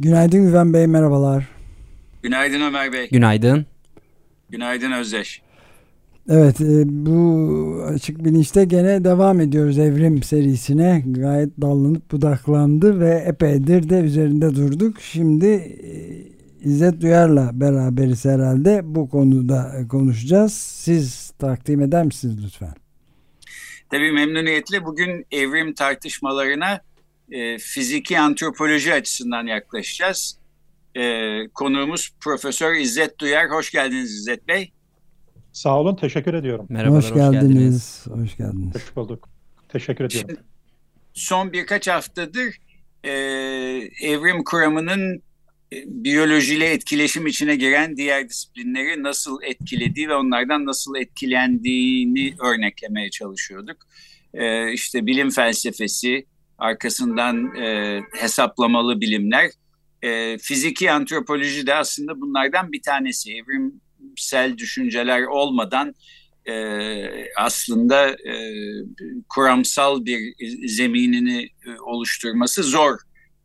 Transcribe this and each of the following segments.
Günaydın Güven Bey, merhabalar. Günaydın Ömer Bey. Günaydın. Günaydın Özdeş. Evet, e, bu açık bilinçte gene devam ediyoruz evrim serisine. Gayet dallanıp budaklandı ve epeydir de üzerinde durduk. Şimdi e, İzzet Duyar'la beraberiz herhalde. Bu konuda konuşacağız. Siz takdim eder misiniz lütfen? Tabii memnuniyetle bugün evrim tartışmalarına e, fiziki antropoloji açısından yaklaşacağız. E, konuğumuz Profesör İzzet Duyar. Hoş geldiniz İzzet Bey. Sağ olun, teşekkür ediyorum. Merhabalar, hoş, hoş geldiniz. geldiniz. Hoş geldiniz. Hoş bulduk. Teşekkür ediyorum. Şimdi, son birkaç haftadır e, evrim kuramının e, biyolojiyle etkileşim içine giren diğer disiplinleri nasıl etkilediği ve onlardan nasıl etkilendiğini örneklemeye çalışıyorduk. Ee, işte bilim felsefesi, arkasından e, hesaplamalı bilimler, e, fiziki antropoloji de aslında bunlardan bir tanesi. Evrimsel düşünceler olmadan e, aslında e, kuramsal bir zeminini e, oluşturması zor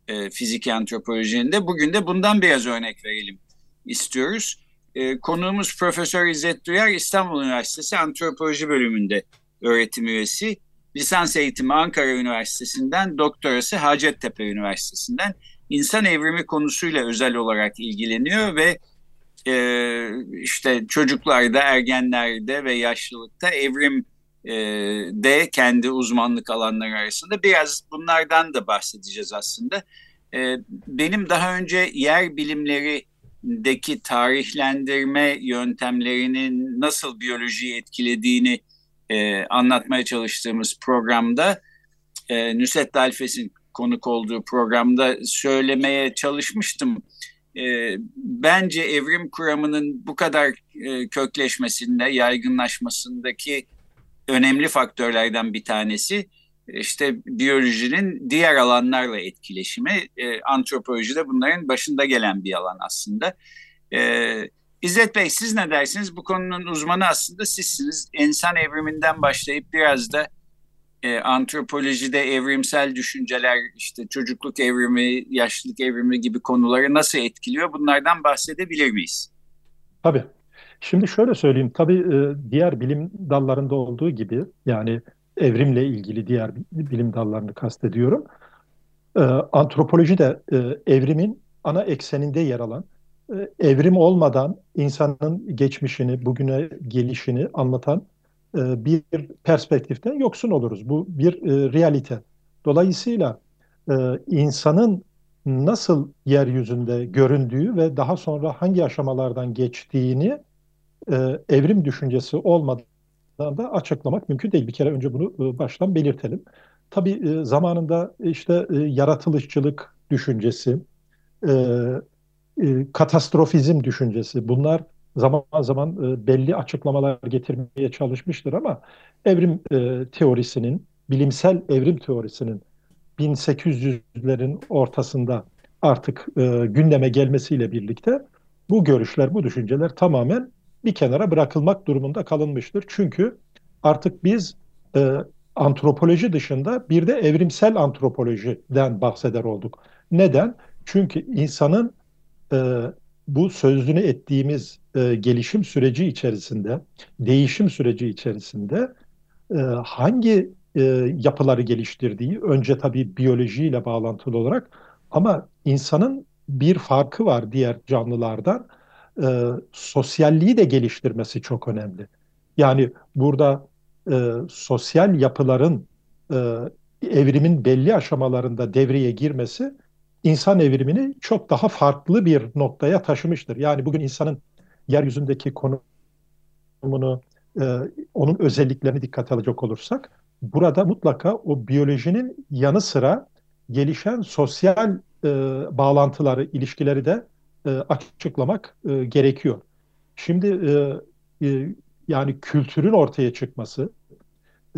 e, fiziki antropolojinde. Bugün de bundan biraz örnek verelim istiyoruz. E, konuğumuz Profesör İzzet Duyar İstanbul Üniversitesi Antropoloji Bölümünde öğretim üyesi. Lisans eğitimi Ankara Üniversitesi'nden, doktorası Hacettepe Üniversitesi'nden insan evrimi konusuyla özel olarak ilgileniyor ve e, işte çocuklarda, ergenlerde ve yaşlılıkta evrim e, de kendi uzmanlık alanları arasında biraz bunlardan da bahsedeceğiz aslında. E, benim daha önce yer bilimlerindeki tarihlendirme yöntemlerinin nasıl biyolojiyi etkilediğini e, anlatmaya çalıştığımız programda e, Nusret Dalfes'in konuk olduğu programda söylemeye çalışmıştım. E, bence evrim kuramının bu kadar e, kökleşmesinde, yaygınlaşmasındaki önemli faktörlerden bir tanesi işte biyolojinin diğer alanlarla etkileşimi. E, antropoloji de bunların başında gelen bir alan aslında. E, İzzet Bey siz ne dersiniz? Bu konunun uzmanı aslında sizsiniz. İnsan evriminden başlayıp biraz da e, antropolojide evrimsel düşünceler, işte çocukluk evrimi, yaşlılık evrimi gibi konuları nasıl etkiliyor? Bunlardan bahsedebilir miyiz? Tabii. Şimdi şöyle söyleyeyim, tabii e, diğer bilim dallarında olduğu gibi yani evrimle ilgili diğer bilim dallarını kastediyorum. E, antropoloji de e, evrimin ana ekseninde yer alan, evrim olmadan insanın geçmişini, bugüne gelişini anlatan bir perspektiften yoksun oluruz. Bu bir realite. Dolayısıyla insanın nasıl yeryüzünde göründüğü ve daha sonra hangi aşamalardan geçtiğini e, evrim düşüncesi olmadan da açıklamak mümkün değil. Bir kere önce bunu e, baştan belirtelim. Tabii e, zamanında işte e, yaratılışçılık düşüncesi, e, katastrofizm düşüncesi bunlar zaman zaman e, belli açıklamalar getirmeye çalışmıştır ama evrim e, teorisinin, bilimsel evrim teorisinin 1800'lerin ortasında artık e, gündeme gelmesiyle birlikte bu görüşler, bu düşünceler tamamen bir kenara bırakılmak durumunda kalınmıştır. Çünkü artık biz e, antropoloji dışında bir de evrimsel antropolojiden bahseder olduk. Neden? Çünkü insanın e, bu sözünü ettiğimiz e, gelişim süreci içerisinde, değişim süreci içerisinde e, hangi e, yapıları geliştirdiği, önce tabii biyolojiyle bağlantılı olarak ama insanın bir farkı var diğer canlılardan e, sosyalliği de geliştirmesi çok önemli. Yani burada e, sosyal yapıların e, evrimin belli aşamalarında devreye girmesi insan evrimini çok daha farklı bir noktaya taşımıştır. Yani bugün insanın yeryüzündeki konumunu, e, onun özelliklerini dikkate alacak olursak, burada mutlaka o biyolojinin yanı sıra gelişen sosyal e, bağlantıları, ilişkileri de e, açıklamak e, gerekiyor. Şimdi e, e, yani kültürün ortaya çıkması,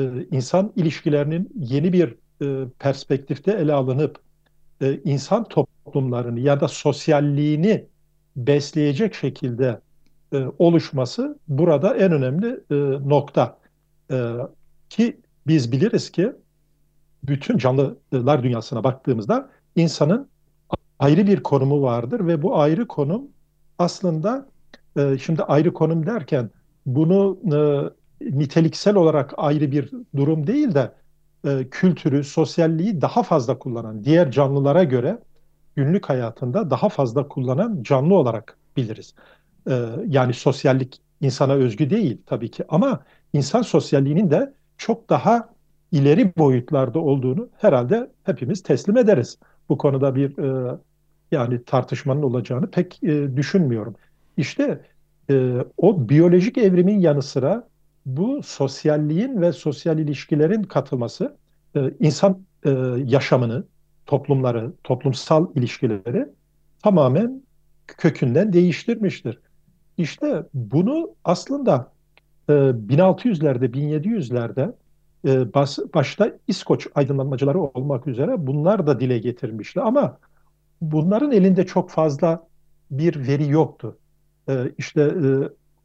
e, insan ilişkilerinin yeni bir e, perspektifte ele alınıp e, insan toplumlarını ya da sosyalliğini besleyecek şekilde e, oluşması burada en önemli e, nokta. E, ki biz biliriz ki bütün canlılar dünyasına baktığımızda insanın ayrı bir konumu vardır ve bu ayrı konum aslında e, şimdi ayrı konum derken bunu e, niteliksel olarak ayrı bir durum değil de e, kültürü, sosyalliği daha fazla kullanan, diğer canlılara göre günlük hayatında daha fazla kullanan canlı olarak biliriz. E, yani sosyallik insana özgü değil tabii ki ama insan sosyalliğinin de çok daha ileri boyutlarda olduğunu herhalde hepimiz teslim ederiz. Bu konuda bir e, yani tartışmanın olacağını pek e, düşünmüyorum. İşte e, o biyolojik evrimin yanı sıra bu sosyalliğin ve sosyal ilişkilerin katılması e, insan e, yaşamını, toplumları, toplumsal ilişkileri tamamen kökünden değiştirmiştir. İşte bunu aslında e, 1600'lerde, 1700'lerde e, başta İskoç aydınlanmacıları olmak üzere bunlar da dile getirmişti. Ama bunların elinde çok fazla bir veri yoktu. E, işte e,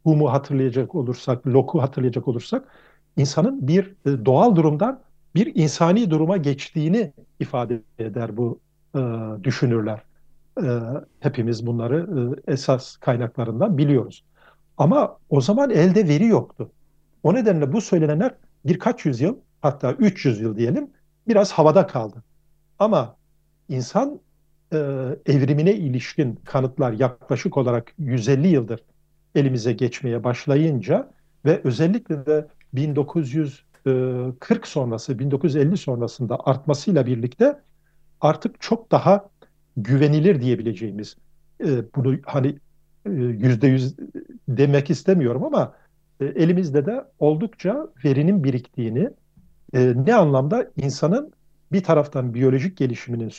Hume'u hatırlayacak olursak, Locke'u hatırlayacak olursak insanın bir e, doğal durumdan bir insani duruma geçtiğini ifade eder bu e, düşünürler. E, hepimiz bunları e, esas kaynaklarından biliyoruz. Ama o zaman elde veri yoktu. O nedenle bu söylenenler birkaç yüzyıl hatta 300 yıl diyelim biraz havada kaldı. Ama insan e, evrimine ilişkin kanıtlar yaklaşık olarak 150 yıldır elimize geçmeye başlayınca ve özellikle de 1940 sonrası, 1950 sonrasında artmasıyla birlikte artık çok daha güvenilir diyebileceğimiz e, bunu hani e, yüzde yüz demek istemiyorum ama e, elimizde de oldukça verinin biriktiğini ne anlamda insanın bir taraftan biyolojik gelişiminin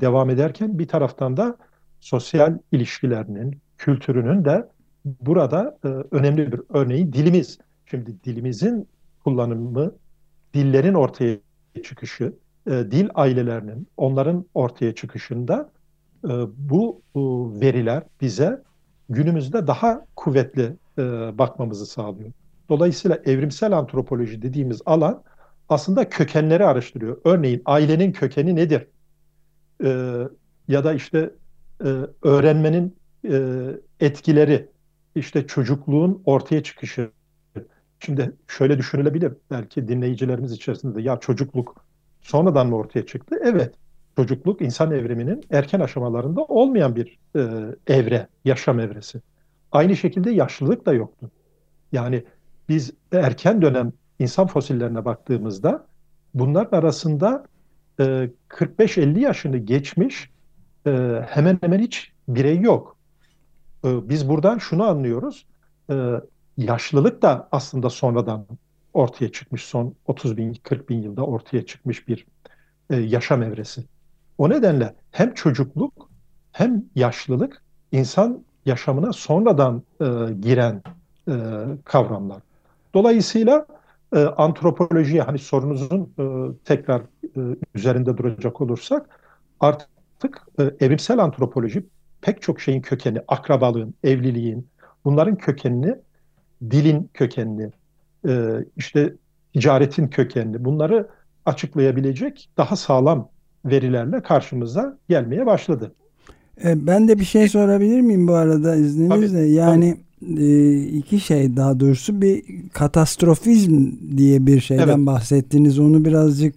devam ederken bir taraftan da sosyal ilişkilerinin, kültürünün de burada e, önemli bir örneği dilimiz. Şimdi dilimizin kullanımı, dillerin ortaya çıkışı, e, dil ailelerinin, onların ortaya çıkışında e, bu e, veriler bize günümüzde daha kuvvetli e, bakmamızı sağlıyor. Dolayısıyla evrimsel antropoloji dediğimiz alan aslında kökenleri araştırıyor. Örneğin ailenin kökeni nedir? E, ya da işte e, öğrenmenin e, etkileri, işte çocukluğun ortaya çıkışı. Şimdi şöyle düşünülebilir belki dinleyicilerimiz içerisinde ya çocukluk sonradan mı ortaya çıktı? Evet. Çocukluk insan evriminin erken aşamalarında olmayan bir e, evre, yaşam evresi. Aynı şekilde yaşlılık da yoktu. Yani biz erken dönem insan fosillerine baktığımızda bunların arasında e, 45-50 yaşını geçmiş e, hemen hemen hiç birey yok. Ee, biz buradan şunu anlıyoruz. Ee, yaşlılık da aslında sonradan ortaya çıkmış. Son 30 bin, 40 bin yılda ortaya çıkmış bir e, yaşam evresi. O nedenle hem çocukluk hem yaşlılık insan yaşamına sonradan e, giren e, kavramlar. Dolayısıyla antropolojiye hani sorunuzun tekrar üzerinde duracak olursak artık evrimsel antropoloji pek çok şeyin kökeni, akrabalığın, evliliğin, bunların kökenini, dilin kökenini, e, işte ticaretin kökenini, bunları açıklayabilecek daha sağlam verilerle karşımıza gelmeye başladı. E, ben de bir şey sorabilir miyim bu arada izninizle? Tabii, yani tabii. iki şey daha doğrusu bir katastrofizm diye bir şeyden evet. bahsettiniz. Onu birazcık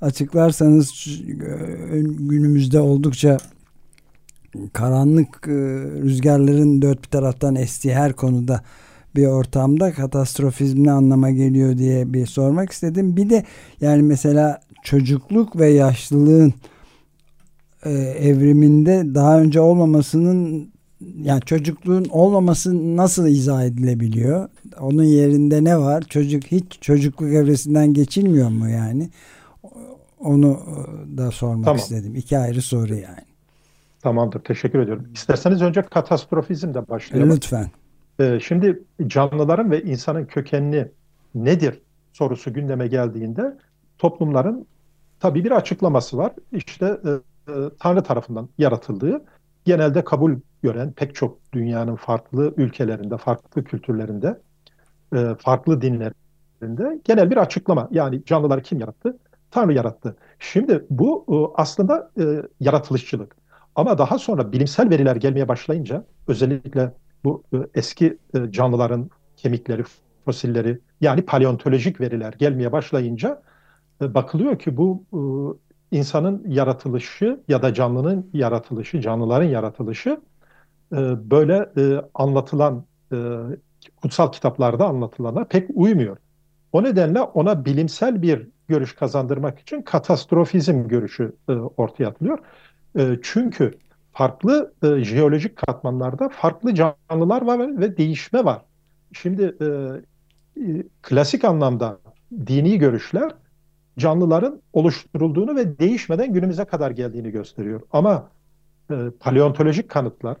açıklarsanız günümüzde oldukça karanlık e, rüzgarların dört bir taraftan estiği her konuda bir ortamda katastrofizm ne anlama geliyor diye bir sormak istedim. Bir de yani mesela çocukluk ve yaşlılığın e, evriminde daha önce olmamasının yani çocukluğun olmaması nasıl izah edilebiliyor? Onun yerinde ne var? Çocuk hiç çocukluk evresinden geçilmiyor mu yani? Onu da sormak tamam. istedim. İki ayrı soru yani. Tamamdır. Teşekkür ediyorum. İsterseniz önce katastrofizmle başlayalım. Lütfen. Ee, şimdi canlıların ve insanın kökenini nedir sorusu gündeme geldiğinde toplumların tabii bir açıklaması var. İşte e, e, Tanrı tarafından yaratıldığı genelde kabul gören pek çok dünyanın farklı ülkelerinde, farklı kültürlerinde, e, farklı dinlerinde genel bir açıklama. Yani canlıları kim yarattı? Tanrı yarattı. Şimdi bu e, aslında e, yaratılışçılık. Ama daha sonra bilimsel veriler gelmeye başlayınca özellikle bu e, eski e, canlıların kemikleri, fosilleri yani paleontolojik veriler gelmeye başlayınca e, bakılıyor ki bu insanın yaratılışı ya da canlının yaratılışı, canlıların yaratılışı böyle anlatılan kutsal kitaplarda anlatılana pek uymuyor. O nedenle ona bilimsel bir görüş kazandırmak için katastrofizm görüşü ortaya atılıyor. Çünkü farklı e, jeolojik katmanlarda farklı canlılar var ve değişme var. Şimdi e, e, klasik anlamda dini görüşler canlıların oluşturulduğunu ve değişmeden günümüze kadar geldiğini gösteriyor. Ama e, paleontolojik kanıtlar,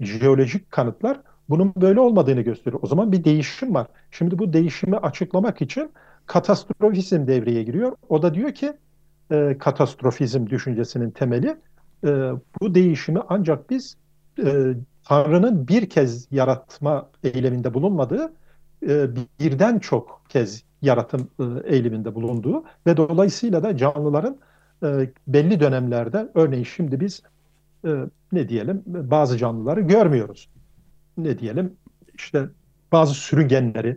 jeolojik kanıtlar bunun böyle olmadığını gösteriyor. O zaman bir değişim var. Şimdi bu değişimi açıklamak için katastrofizm devreye giriyor. O da diyor ki e, katastrofizm düşüncesinin temeli e, bu değişimi ancak biz e, Tanrı'nın bir kez yaratma eyleminde bulunmadığı, e, birden çok kez yaratım e, eyleminde bulunduğu ve dolayısıyla da canlıların e, belli dönemlerde, örneğin şimdi biz e, ne diyelim bazı canlıları görmüyoruz. Ne diyelim işte bazı sürüngenleri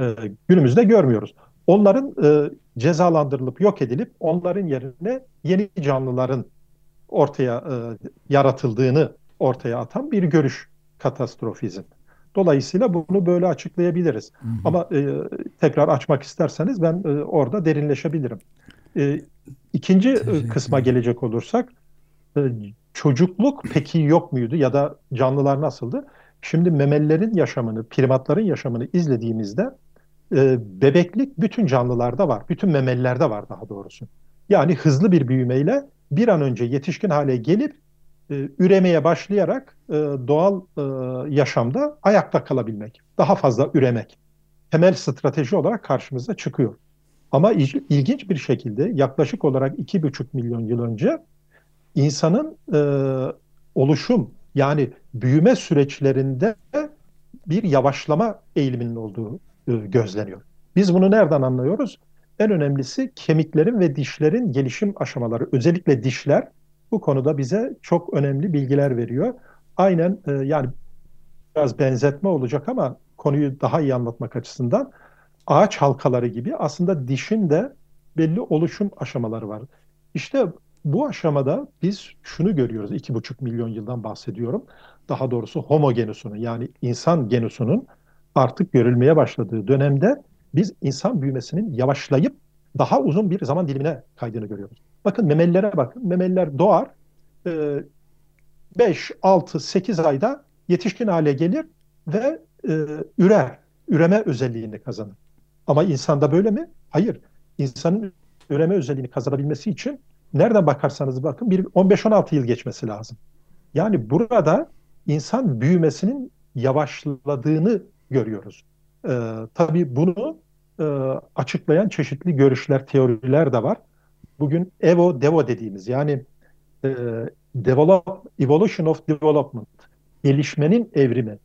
e, günümüzde görmüyoruz. Onların e, cezalandırılıp yok edilip onların yerine yeni canlıların ortaya e, yaratıldığını ortaya atan bir görüş katastrofizm. Dolayısıyla bunu böyle açıklayabiliriz. Hı hı. Ama e, tekrar açmak isterseniz ben e, orada derinleşebilirim. E, ikinci e, kısma gelecek olursak e, çocukluk peki yok muydu ya da canlılar nasıldı? Şimdi memelilerin yaşamını, primatların yaşamını izlediğimizde e, bebeklik bütün canlılarda var. Bütün memelilerde var daha doğrusu. Yani hızlı bir büyümeyle bir an önce yetişkin hale gelip e, üremeye başlayarak e, doğal e, yaşamda ayakta kalabilmek, daha fazla üremek temel strateji olarak karşımıza çıkıyor. Ama ilginç bir şekilde yaklaşık olarak iki buçuk milyon yıl önce insanın e, oluşum yani büyüme süreçlerinde bir yavaşlama eğiliminin olduğu e, gözleniyor. Biz bunu nereden anlıyoruz? En önemlisi kemiklerin ve dişlerin gelişim aşamaları. Özellikle dişler bu konuda bize çok önemli bilgiler veriyor. Aynen e, yani biraz benzetme olacak ama konuyu daha iyi anlatmak açısından ağaç halkaları gibi aslında dişin de belli oluşum aşamaları var. İşte bu aşamada biz şunu görüyoruz. iki buçuk milyon yıldan bahsediyorum. Daha doğrusu homo genusunun yani insan genusunun artık görülmeye başladığı dönemde biz insan büyümesinin yavaşlayıp daha uzun bir zaman dilimine kaydığını görüyoruz. Bakın memelilere bakın. Memeliler doğar. 5, 6, 8 ayda yetişkin hale gelir ve e, ürer. Üreme özelliğini kazanır. Ama insanda böyle mi? Hayır. İnsanın üreme özelliğini kazanabilmesi için nereden bakarsanız bakın bir 15-16 yıl geçmesi lazım. Yani burada insan büyümesinin yavaşladığını görüyoruz. Ee, tabii bunu e, açıklayan çeşitli görüşler, teoriler de var. Bugün evo, devo dediğimiz yani e, develop, evolution of development, gelişmenin evrimi.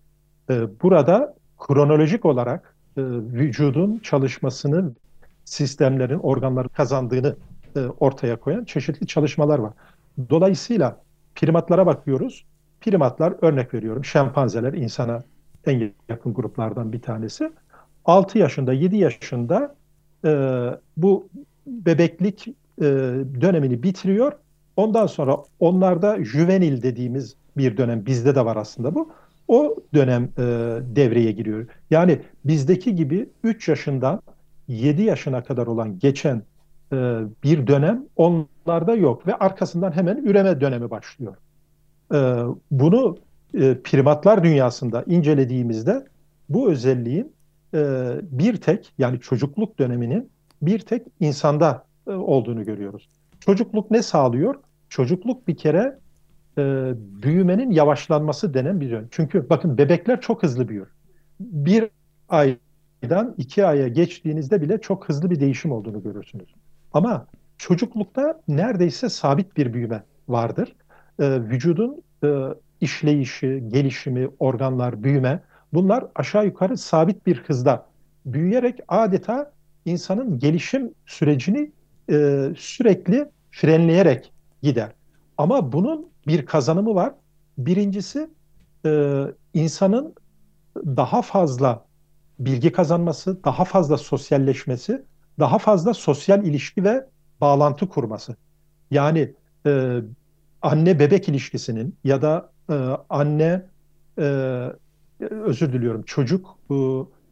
E, burada kronolojik olarak e, vücudun çalışmasını, sistemlerin, organların kazandığını e, ortaya koyan çeşitli çalışmalar var. Dolayısıyla primatlara bakıyoruz. Primatlar örnek veriyorum şempanzeler insana en yakın gruplardan bir tanesi. 6 yaşında, 7 yaşında e, bu bebeklik e, dönemini bitiriyor. Ondan sonra onlarda juvenil dediğimiz bir dönem bizde de var aslında bu. O dönem e, devreye giriyor. Yani bizdeki gibi 3 yaşından 7 yaşına kadar olan geçen e, bir dönem onlarda yok ve arkasından hemen üreme dönemi başlıyor. E, bunu e, primatlar dünyasında incelediğimizde bu özelliğin e, bir tek yani çocukluk döneminin bir tek insanda e, olduğunu görüyoruz. çocukluk ne sağlıyor? Çocukluk bir kere e, büyümenin yavaşlanması denen bir yön. Çünkü bakın bebekler çok hızlı büyür. Bir aydan iki aya geçtiğinizde bile çok hızlı bir değişim olduğunu görürsünüz. Ama çocuklukta neredeyse sabit bir büyüme vardır. E, vücudun e, işleyişi, gelişimi, organlar, büyüme bunlar aşağı yukarı sabit bir hızda büyüyerek adeta insanın gelişim sürecini e, sürekli frenleyerek gider. Ama bunun bir kazanımı var. Birincisi e, insanın daha fazla bilgi kazanması, daha fazla sosyalleşmesi, daha fazla sosyal ilişki ve bağlantı kurması. Yani e, anne bebek ilişkisinin ya da e, anne e, özür diliyorum çocuk e,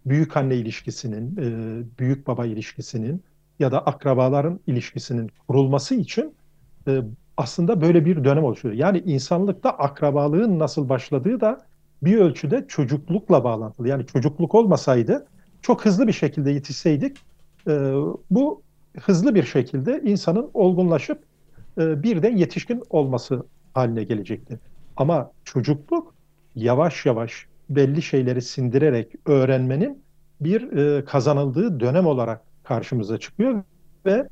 büyük anne ilişkisinin, e, büyük baba ilişkisinin ya da akrabaların ilişkisinin kurulması için e, aslında böyle bir dönem oluşuyor. Yani insanlıkta akrabalığın nasıl başladığı da bir ölçüde çocuklukla bağlantılı. Yani çocukluk olmasaydı çok hızlı bir şekilde yetişseydik e, bu hızlı bir şekilde insanın olgunlaşıp e, birden yetişkin olması haline gelecekti. Ama çocukluk yavaş yavaş belli şeyleri sindirerek öğrenmenin bir e, kazanıldığı dönem olarak karşımıza çıkıyor ve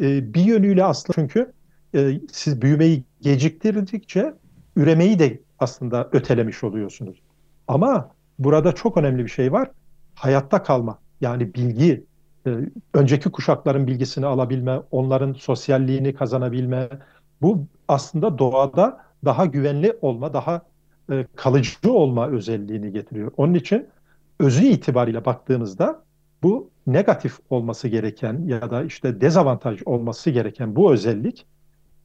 e, bir yönüyle aslında çünkü e, siz büyümeyi geciktirdikçe üremeyi de aslında ötelemiş oluyorsunuz. Ama burada çok önemli bir şey var. Hayatta kalma. Yani bilgi, e, önceki kuşakların bilgisini alabilme, onların sosyalliğini kazanabilme. Bu aslında doğada daha güvenli olma, daha e, kalıcı olma özelliğini getiriyor. Onun için özü itibariyle baktığımızda bu negatif olması gereken ya da işte dezavantaj olması gereken bu özellik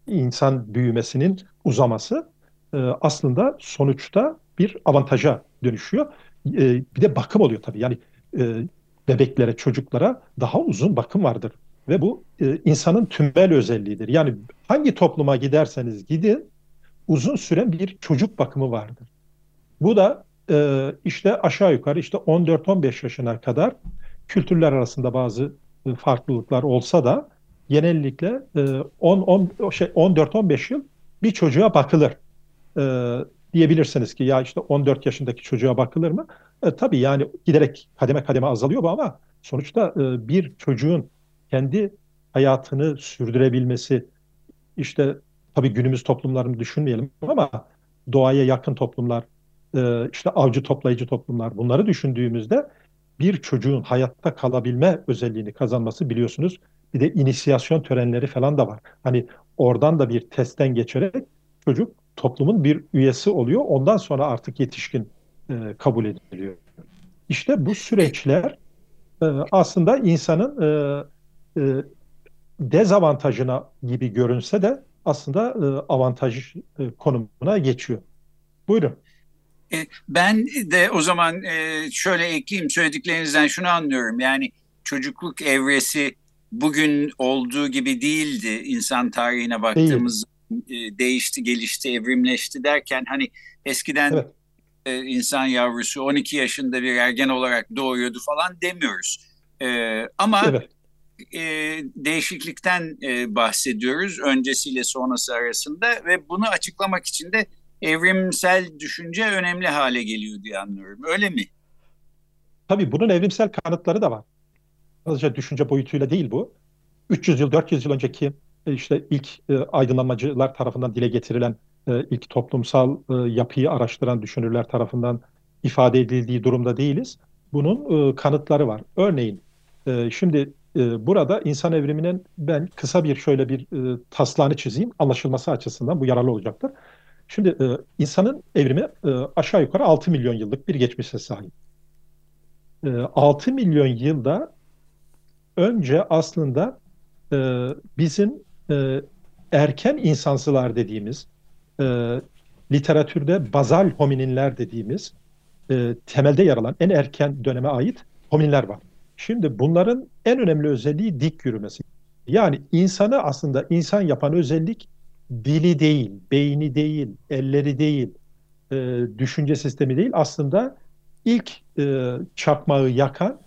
insan büyümesinin uzaması e, aslında sonuçta bir avantaja dönüşüyor. E, bir de bakım oluyor tabii. Yani bebeklere, çocuklara daha uzun bakım vardır. Ve bu insanın tümel özelliğidir. Yani hangi topluma giderseniz gidin uzun süren bir çocuk bakımı vardır. Bu da e, işte aşağı yukarı işte 14-15 yaşına kadar kültürler arasında bazı e, farklılıklar olsa da genellikle 10, 10 şey 14-15 yıl bir çocuğa bakılır. E, diyebilirsiniz ki ya işte 14 yaşındaki çocuğa bakılır mı? E, tabii yani giderek kademe kademe azalıyor bu ama sonuçta e, bir çocuğun kendi hayatını sürdürebilmesi işte tabii günümüz toplumlarını düşünmeyelim ama doğaya yakın toplumlar, e, işte avcı toplayıcı toplumlar bunları düşündüğümüzde bir çocuğun hayatta kalabilme özelliğini kazanması biliyorsunuz bir de inisiyasyon törenleri falan da var. Hani oradan da bir testten geçerek çocuk toplumun bir üyesi oluyor. Ondan sonra artık yetişkin e, kabul ediliyor. İşte bu süreçler e, aslında insanın e, e, dezavantajına gibi görünse de aslında e, avantaj e, konumuna geçiyor. Buyurun. E, ben de o zaman şöyle ekleyeyim söylediklerinizden şunu anlıyorum. Yani çocukluk evresi bugün olduğu gibi değildi insan tarihine baktığımız Değil. değişti, gelişti, evrimleşti derken hani eskiden evet. insan yavrusu 12 yaşında bir ergen olarak doğuyordu falan demiyoruz. Ama evet. Değişiklikten bahsediyoruz öncesiyle sonrası arasında ve bunu açıklamak için de evrimsel düşünce önemli hale geliyor diye anlıyorum. Öyle mi? Tabii bunun evrimsel kanıtları da var. Sadece düşünce boyutuyla değil bu. 300 yıl, 400 yıl önceki e, işte ilk e, aydınlanmacılar tarafından dile getirilen e, ilk toplumsal e, yapıyı araştıran düşünürler tarafından ifade edildiği durumda değiliz. Bunun e, kanıtları var. Örneğin e, şimdi e, burada insan evriminin ben kısa bir şöyle bir e, taslağını çizeyim anlaşılması açısından bu yararlı olacaktır. Şimdi e, insanın evrimi e, aşağı yukarı 6 milyon yıllık bir geçmişe sahip. E, 6 milyon yılda önce aslında e, bizim e, erken insansılar dediğimiz, e, literatürde bazal homininler dediğimiz e, temelde yer alan en erken döneme ait hominler var. Şimdi bunların en önemli özelliği dik yürümesi. Yani insanı aslında insan yapan özellik dili değil, beyni değil, elleri değil, e, düşünce sistemi değil. Aslında ilk e, çakmağı yakan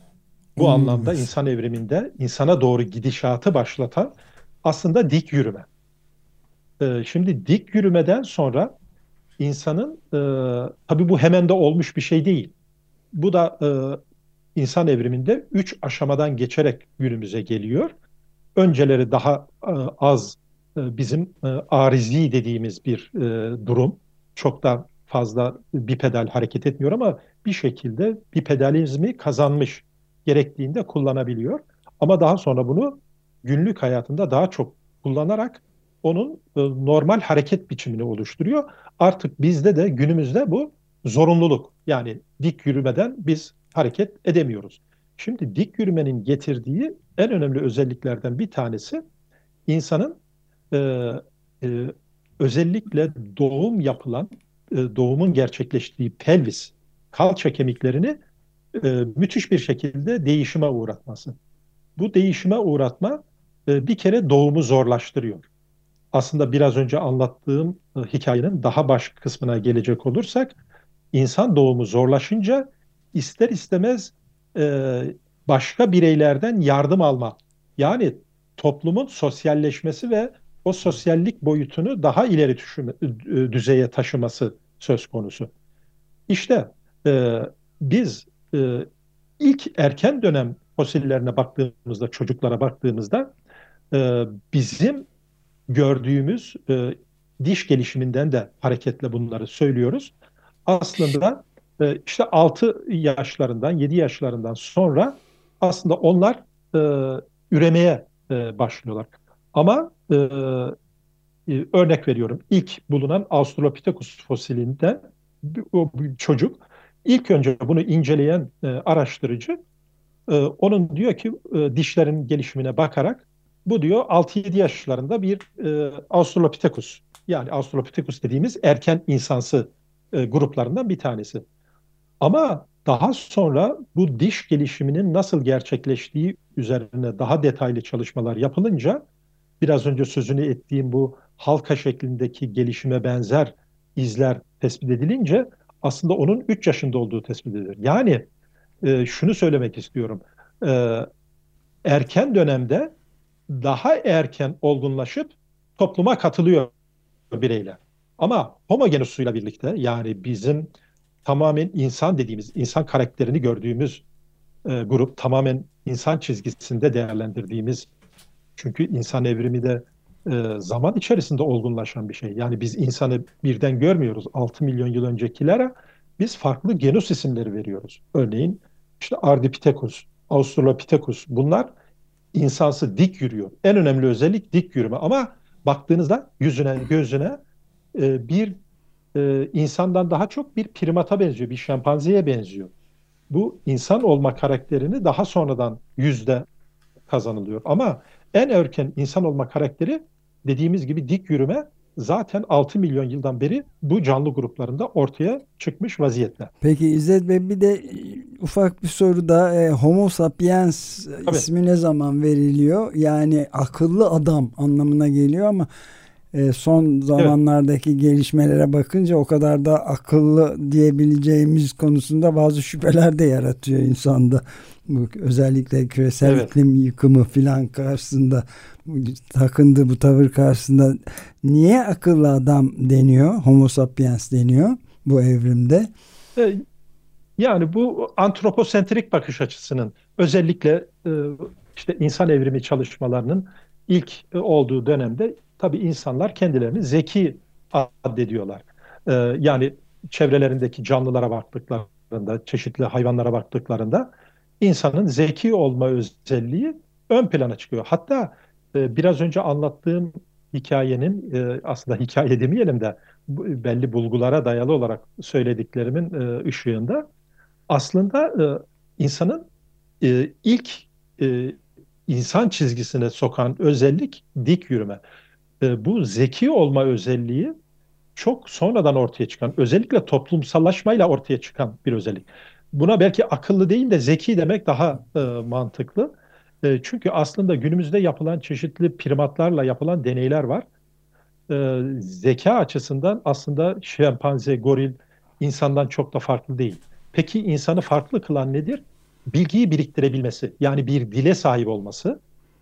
bu hmm. anlamda insan evriminde insana doğru gidişatı başlatan aslında dik yürüme. E, şimdi dik yürümeden sonra insanın e, tabii bu hemen de olmuş bir şey değil. Bu da e, insan evriminde üç aşamadan geçerek günümüze geliyor. Önceleri daha e, az e, bizim e, arizi dediğimiz bir durum. Çok da fazla bir pedal hareket etmiyor ama bir şekilde bir pedalizmi kazanmış gerektiğinde kullanabiliyor. Ama daha sonra bunu günlük hayatında daha çok kullanarak onun normal hareket biçimini oluşturuyor. Artık bizde de günümüzde bu zorunluluk. Yani dik yürümeden biz hareket edemiyoruz. Şimdi dik yürümenin getirdiği en önemli özelliklerden bir tanesi insanın e, e, özellikle doğum yapılan, e, doğumun gerçekleştiği pelvis, kalça kemiklerini e, müthiş bir şekilde değişime uğratması. Bu değişime uğratma e, bir kere doğumu zorlaştırıyor. Aslında biraz önce anlattığım e, hikayenin daha baş kısmına gelecek olursak, insan doğumu zorlaşınca ister istemez e, başka bireylerden yardım alma, yani toplumun sosyalleşmesi ve o sosyallik boyutunu daha ileri düşüme, düzeye taşıması söz konusu. İşte e, biz e, ilk erken dönem fosillerine baktığımızda, çocuklara baktığımızda e, bizim gördüğümüz e, diş gelişiminden de hareketle bunları söylüyoruz. Aslında e, işte 6 yaşlarından, 7 yaşlarından sonra aslında onlar e, üremeye e, başlıyorlar. Ama e, e, örnek veriyorum ilk bulunan Australopithecus fosilinden o çocuk ilk önce bunu inceleyen e, araştırıcı e, onun diyor ki e, dişlerin gelişimine bakarak bu diyor 6-7 yaşlarında bir e, Australopithecus yani Australopithecus dediğimiz erken insansı e, gruplarından bir tanesi. Ama daha sonra bu diş gelişiminin nasıl gerçekleştiği üzerine daha detaylı çalışmalar yapılınca biraz önce sözünü ettiğim bu halka şeklindeki gelişime benzer izler tespit edilince aslında onun 3 yaşında olduğu tespit edilir. Yani e, şunu söylemek istiyorum. E, erken dönemde daha erken olgunlaşıp topluma katılıyor bireyler. Ama homogenusuyla birlikte yani bizim tamamen insan dediğimiz, insan karakterini gördüğümüz e, grup, tamamen insan çizgisinde değerlendirdiğimiz çünkü insan evrimi de e, zaman içerisinde olgunlaşan bir şey. Yani biz insanı birden görmüyoruz. 6 milyon yıl öncekilere biz farklı genus isimleri veriyoruz. Örneğin işte Ardipithecus, Australopithecus bunlar insansı dik yürüyor. En önemli özellik dik yürüme ama baktığınızda yüzüne, gözüne e, bir e, insandan daha çok bir primata benziyor, bir şempanzeye benziyor. Bu insan olma karakterini daha sonradan yüzde kazanılıyor. Ama en erken insan olma karakteri dediğimiz gibi dik yürüme zaten 6 milyon yıldan beri bu canlı gruplarında ortaya çıkmış vaziyette. Peki İzzet Bey bir de e, ufak bir soru da e, Homo sapiens Tabii. ismi ne zaman veriliyor? Yani akıllı adam anlamına geliyor ama e, son zamanlardaki evet. gelişmelere bakınca o kadar da akıllı diyebileceğimiz konusunda bazı şüpheler de yaratıyor insanda. Bu özellikle küresel evet. iklim yıkımı filan karşısında takındığı bu tavır karşısında niye akıllı adam deniyor? Homo sapiens deniyor bu evrimde. E, yani bu antroposentrik bakış açısının özellikle e, işte insan evrimi çalışmalarının ilk olduğu dönemde tabii insanlar kendilerini zeki addediyorlar. Ee, yani çevrelerindeki canlılara baktıklarında, çeşitli hayvanlara baktıklarında insanın zeki olma özelliği ön plana çıkıyor. Hatta e, biraz önce anlattığım hikayenin e, aslında hikaye demeyelim de belli bulgulara dayalı olarak söylediklerimin e, ışığında aslında e, insanın e, ilk e, insan çizgisine sokan özellik dik yürüme e, bu zeki olma özelliği çok sonradan ortaya çıkan, özellikle toplumsallaşmayla ortaya çıkan bir özellik. Buna belki akıllı değil de zeki demek daha e, mantıklı. E, çünkü aslında günümüzde yapılan çeşitli primatlarla yapılan deneyler var. E, zeka açısından aslında şempanze, goril insandan çok da farklı değil. Peki insanı farklı kılan nedir? Bilgiyi biriktirebilmesi, yani bir dile sahip olması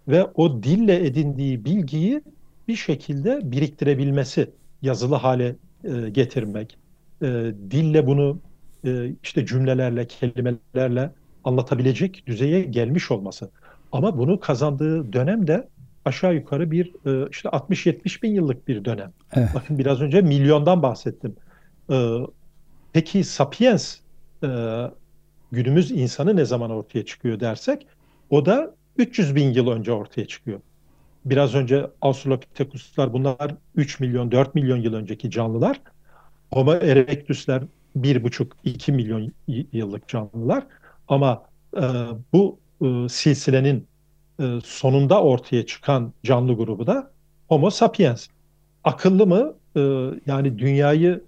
ve o dille edindiği bilgiyi bir şekilde biriktirebilmesi, yazılı hale e, getirmek, e, dille bunu e, işte cümlelerle, kelimelerle anlatabilecek düzeye gelmiş olması. Ama bunu kazandığı dönem de aşağı yukarı bir e, işte 60-70 bin yıllık bir dönem. Evet. Bakın biraz önce milyondan bahsettim. E, peki Sapiens e, günümüz insanı ne zaman ortaya çıkıyor dersek o da 300 bin yıl önce ortaya çıkıyor. Biraz önce Australopithecus'lar bunlar 3 milyon 4 milyon yıl önceki canlılar. Homo erectus'ler 1,5-2 milyon yıllık canlılar. Ama e, bu e, silsilenin e, sonunda ortaya çıkan canlı grubu da Homo sapiens. Akıllı mı? E, yani dünyayı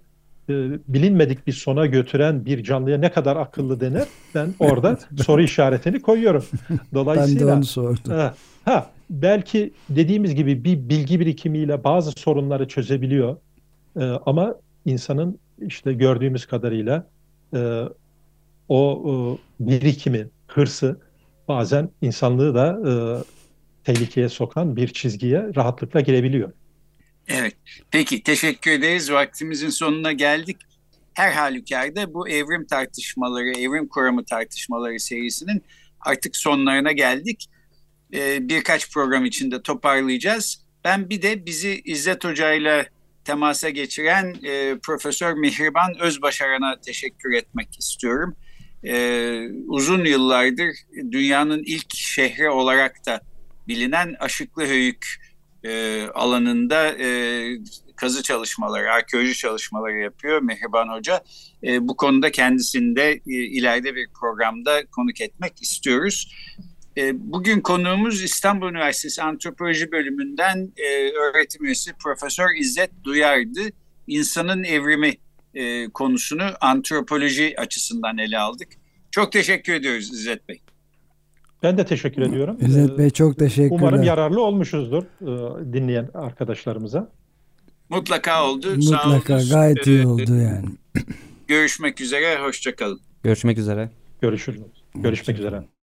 e, bilinmedik bir sona götüren bir canlıya ne kadar akıllı denir? Ben orada soru işaretini koyuyorum. Dolayısıyla ben de onu sordum. Ha, ha, belki dediğimiz gibi bir bilgi birikimiyle bazı sorunları çözebiliyor. E, ama insanın işte gördüğümüz kadarıyla e, o e, birikimi, hırsı bazen insanlığı da e, tehlikeye sokan bir çizgiye rahatlıkla girebiliyor. Evet. Peki teşekkür ederiz. Vaktimizin sonuna geldik. Her halükarda bu evrim tartışmaları, evrim kuramı tartışmaları serisinin artık sonlarına geldik. Ee, birkaç program içinde toparlayacağız. Ben bir de bizi İzzet Hoca ile temasa geçiren e, Profesör Mihriban Özbaşaran'a teşekkür etmek istiyorum. E, uzun yıllardır dünyanın ilk şehri olarak da bilinen Aşıklı Höyük e, alanında e, kazı çalışmaları, arkeoloji çalışmaları yapıyor Mihriban Hoca. E, bu konuda kendisini de e, ileride bir programda konuk etmek istiyoruz. E, bugün konuğumuz İstanbul Üniversitesi Antropoloji Bölümünden e, öğretim üyesi Profesör İzzet Duyar'dı. İnsanın evrimi e, konusunu antropoloji açısından ele aldık. Çok teşekkür ediyoruz İzzet Bey. Ben de teşekkür ediyorum. İzzet Bey çok teşekkürler. Umarım yararlı olmuşuzdur dinleyen arkadaşlarımıza. Mutlaka oldu. Mutlaka Sağ gayet iyi oldu yani. Görüşmek üzere, hoşçakalın. Görüşmek üzere. Görüşürüz. Görüşmek üzere.